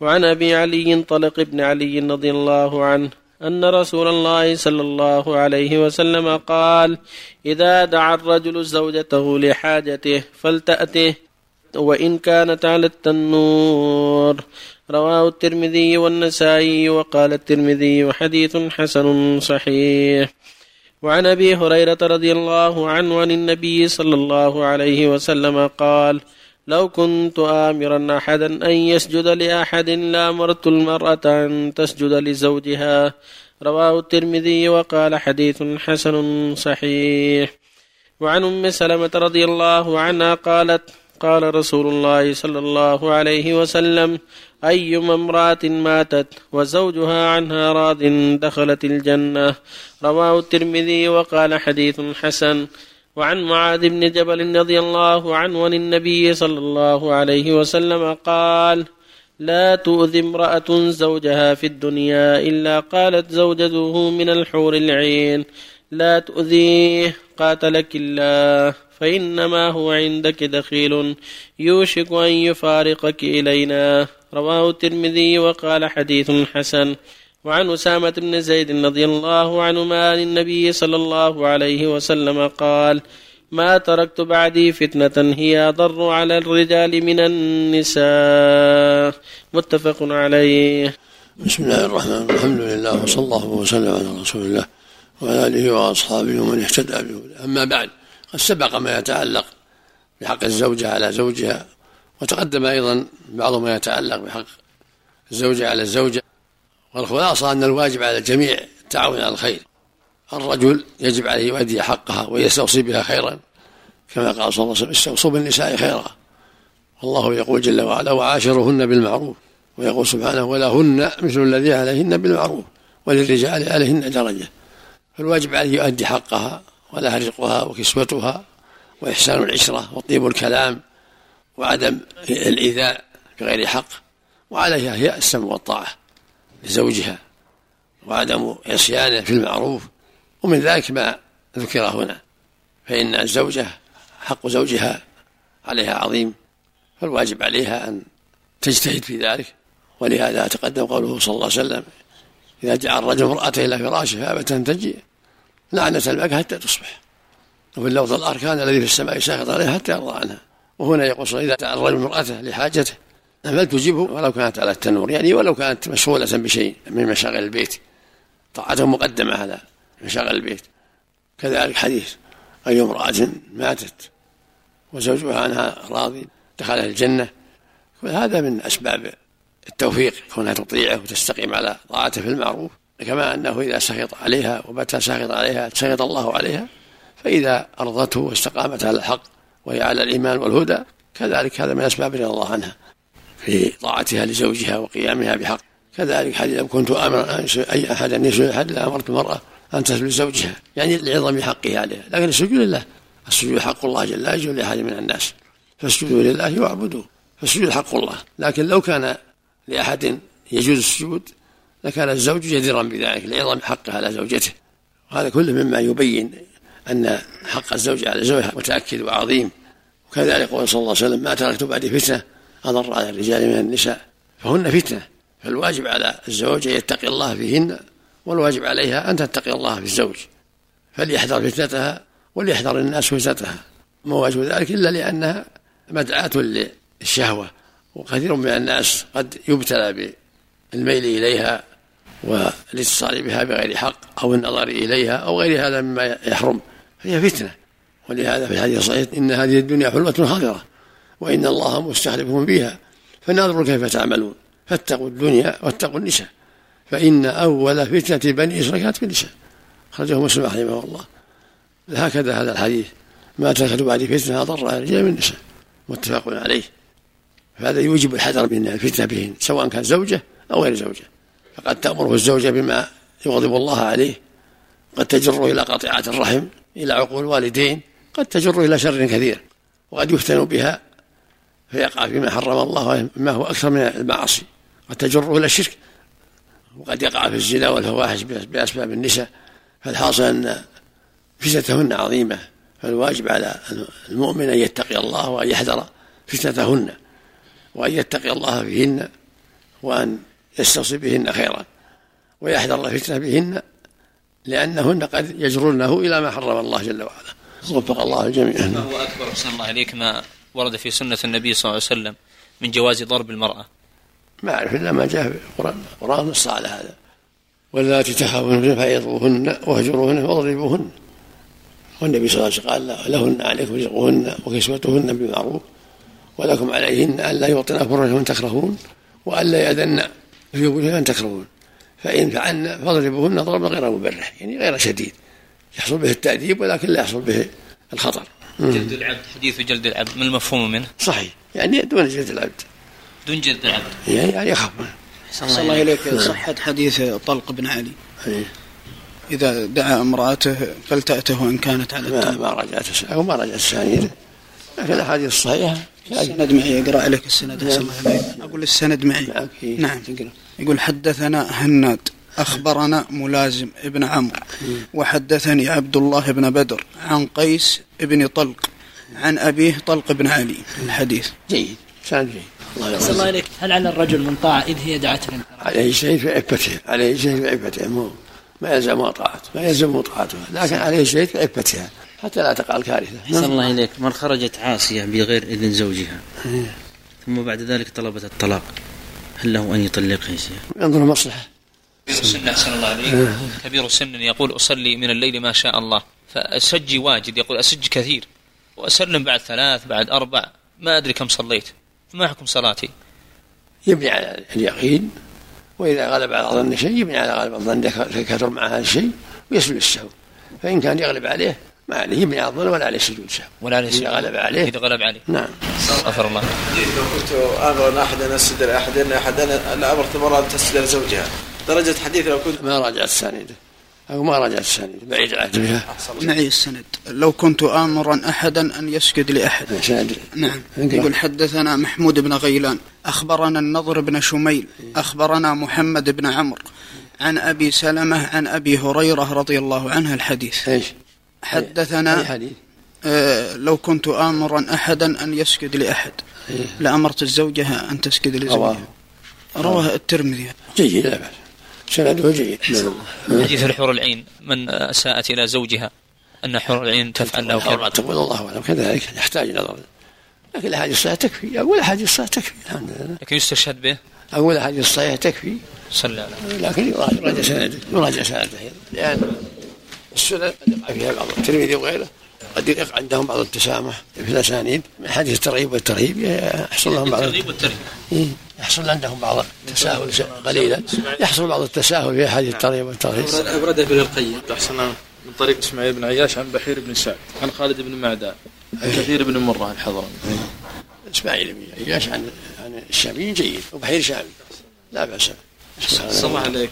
وعن أبي علي طلق بن علي رضي الله عنه أن رسول الله صلى الله عليه وسلم قال إذا دعا الرجل زوجته لحاجته فلتأته وإن كانت على التنور. رواه الترمذي والنسائي وقال الترمذي حديث حسن صحيح. وعن أبي هريرة رضي الله عنه عن النبي صلى الله عليه وسلم قال لو كنت آمرا أحدا أن يسجد لأحد لأمرت المرأة أن تسجد لزوجها. رواه الترمذي وقال حديث حسن صحيح. وعن أم سلمة رضي الله عنها قالت قال رسول الله صلى الله عليه وسلم أيما امرأة ماتت وزوجها عنها راض دخلت الجنة. رواه الترمذي وقال حديث حسن وعن معاذ بن جبل رضي الله عنه عن النبي صلى الله عليه وسلم قال لا تؤذي امرأة زوجها في الدنيا إلا قالت زوجته من الحور العين. لا تؤذيه قاتلك الله فإنما هو عندك دخيل يوشك أن يفارقك إلينا. رواه الترمذي وقال حديث حسن. وعن أسامة بن زيد رضي الله عنهما عن النبي صلى الله عليه وسلم قال ما تركت بعدي فتنة هي أضر على الرجال من النساء. متفق عليه. بسم الله الرحمن الرحيم. الحمد لله وصلى الله وسلم على رسول الله وعلى آله وأصحابه ومن اهتدى به أما بعد قد سبق ما يتعلق بحق الزوجة على زوجها وتقدم أيضا بعض ما يتعلق بحق الزوجة على الزوجة. والخلاصة أن الواجب على الجميع التعاون على الخير. الرجل يجب عليه يؤدي حقها ويستوصي بها خيرا كما قال صلى الله عليه وسلم استوصوا بالنساء خيرا. والله يقول جل وعلا وعاشرهن بالمعروف. ويقول سبحانه ولهن مثل الذي عليهن بالمعروف وللرجال عليهن درجة. فالواجب عليه يؤدي حقها ولها رزقها وكسوتها وإحسان العشرة وطيب الكلام وعدم الإيذاء بغير حق وعليها هي السمع والطاعة. لزوجها وعدم عصيانه في المعروف ومن ذلك ما ذكر هنا فإن الزوجة حق زوجها عليها عظيم فالواجب عليها أن تجتهد في ذلك. ولهذا تقدم قوله صلى الله عليه وسلم إذا جعل الرجل امرأته إلى فراشه فأبت أن تجي لعنة الملك حتى تصبح وفي اللفظ الأركان الذي في السماء ساخط عليها حتى يرضى عنها. وهنا يقول إذا جعل الرجل امرأته لحاجته فلتجبه ولو كانت على التنور يعني ولو كانت مشغولة بشيء من مشاغل البيت. طاعته مقدمة على مشاغل البيت. كذلك حديث أي امرأة ماتت وزوجها عنها راضي دخلها الجنة. هذا من أسباب التوفيق كونها تطيعه وتستقيم على طاعته في المعروف. كما أنه إذا سخط عليها وبات ساخط عليها سخط الله عليها فإذا أرضته واستقامت على الحق وهي على الإيمان والهدى كذلك هذا من أسباب رضا الله عنها. في طاعتها لزوجها وقيامها بحق. كذلك حديث لو كنت أمر أي أحد أن يسجد احد لامرت المرأة أن تسجد لزوجها. يعني لعظم حقه عليها. لكن السجود لله. السجود حق الله جل لا يجوز لأحد من الناس. فاسجدوا لله واعبدوه فالسجود حق الله. لكن لو كان لأحد يجوز السجود لكان الزوج جديرا بذلك لعظم حقه على زوجته. وهذا كله مما يبين أن حق الزوج على زوجها متأكد وعظيم. وكذلك قول صلى الله عليه وسلم ما تركت بعد فتنة أضر على الرجال من النساء. فهن فتنة. فالواجب على الزوج أن يتقي الله فيهن والواجب عليها أن تتقي الله في الزوج. فليحذر فتنتها وليحذر الناس فتنتها. ما واجب ذلك؟ إلا لأنها مدعاة للشهوة. وكثير من الناس قد يبتلى بالميل إليها والاتصال بها بغير حق أو النظر إليها أو غير هذا مما يحرم. فهي فتنة. ولهذا في الحديث الصحيح إن هذه الدنيا حلوة خاطرة وإن الله مستخلفهم فيها. فننظر كيف تعملون. فاتقوا الدنيا واتقوا النساء. فإن أول فتنة بني إسرائيل كانت في النساء. خرجه مسلم رحمه الله. هكذا هذا الحديث. ما تركت بعد فتنة أضر على الرجال من النساء. متفق عليه. فهذا يوجب الحذر من الفتنة بهن سواء كان زوجة أو غير زوجة. فقد تأمره الزوجة بما يغضب الله عليه. قد تجره إلى قطيعة الرحم إلى عقول الوالدين. قد تجره إلى شر كثير. وقد يفتن بها فيقع فيما حرم الله ما هو أكثر من المعاصي قد تجره إلى الشرك. وقد يقع في الزنا والفواحش بأسباب النساء. فالحاصل أن فتنتهن عظيمة فالواجب على المؤمن أن يتقي الله وأن يحذر فتنتهن وأن يتقي الله فيهن وأن يستوصي بهن خيرا ويحذر الفتنة بهن لأنهن قد يجرنه إلى ما حرم الله جل وعلا. وفق الله الجميع. ما هو أكبر. أحسن الله إليك. ما ورد في سنة النبي صلى الله عليه وسلم من جواز ضرب المرأة. ما أعرف إلا ما جاء في القرآن. القرآن نص على هذا. واللاتي تخافون فعظوهن واهجروهن واضربوهن. والنبي صلى الله عليه وسلم قال لهن عليكم رزقهن وكسوتهن بالمعروف ولكم عليهن ألا يعطين فرجهن تكرهون وألا يأذن في بيوتهن تكرهون. فإن فعلن فاضربوهن ضربا غير مبرح يعني غير شديد. يحصل به التأديب ولكن لا يحصل به الخطر. جلد العبد حديث جلد العبد ما المفهوم منه؟ صحيح. يعني دون جلد العبد. دون جلد العبد. يعني, يعني يخاف منه صلى الله إليك صحة حديث طلق بن علي. أيه. إذا دعا امرأته فلتأته إن كانت على ما, التوبة ما رجعت أو ما رجعت السانيد لكن الأحاديث الصحيحة. السند معي أقرأ عليك السند الله عليك أقول السند معي. إيه. نعم. تقرأ. يقول حدثنا هناد. أخبرنا ملازم ابن عمرو. وحدثني عبد الله بن بدر عن قيس بن طلق عن أبيه طلق بن علي. الحديث. جيد. سند جيد. الله الله عليك. هل على الرجل من طاعة إذ هي دعته عليه شيء في عفته عليه شيء في عفته مو ما يلزم طاعته. ما يلزم طاعتها لكن عليه شيء في عفتها حتى لا تقع الكارثة. أحسن الله إليك. من خرجت عاصية بغير إذن زوجها. ثم بعد ذلك طلبت الطلاق. هل له أن يطلقها يا شيخ؟ ينظر المصلحة كبير السن أحسن الله عليك. كبير السن يقول أصلي من الليل ما شاء الله. فأسجي واجد يقول أسج كثير. وأسلم بعد ثلاث بعد أربع. ما أدري كم صليت. ما حكم صلاتي؟ يبني على اليقين وإذا غلب على ظن شيء يبني على غلب الظن كثر مع هذا الشيء ويسجد السهو. فإن كان يغلب عليه ما عليه يبني على الظن ولا عليه سجود سهو ولا عليه إذا سجود. غلب عليه. إذا غلب عليه. نعم. غفر الله. لو كنت اسجد لاحد ان احد أنا امرت المراه أن تسجد لزوجها. درجة حديث لو كنت ما راجعت السانده أو ما راجعت السانده بعيد العهد بها معي السند. لو كنت آمرا أحدا أن يسجد لأحد. سند نعم. يقول حدثنا محمود بن غيلان. أخبرنا النضر بن شميل. أخبرنا محمد بن عمرو. عن أبي سلمة عن أبي هريرة رضي الله عنه الحديث. إيش؟ أي حدثنا حديث؟ آه لو كنت آمرا أحدا أن يسجد لأحد. إيه. لأمرت الزوجة أن تسجد لزوجها. رواه الترمذي. جيد لا بأس سنده جيد نعم. حديث الحور العين من أساءت إلى زوجها أن حور العين تفعل له كذا تقول الله أعلم. كذلك يحتاج نظر لكن الأحاديث الصحيحة تكفي. أقول الأحاديث الصحيحة تكفي. الحمد لله. لكن يستشهد به؟ أقول الأحاديث الصحيحة تكفي. صلى على لكن يراجع سنده. يراجع سنده. لأن السنن قد يقع فيها بعض الترمذي وغيره. قد يقع عندهم بعض التسامح في الأسانيد. من حديث الترغيب والترهيب يحصل لهم بعض الترغيب والترهيب. إيه، يحصل عندهم بعض التساهل قليلا. يحصل بعض التساهل في حديث الترغيب والترهيب أبرد ابن القيم. أحسن من طريق إسماعيل بن عياش عن بحير بن سعد عن خالد بن معدان عن كثير بن مرة الحضرمي. إسماعيل بن عياش عن عن الشامي جيد وبحير شامي. لا بأس. صلى الله عليك.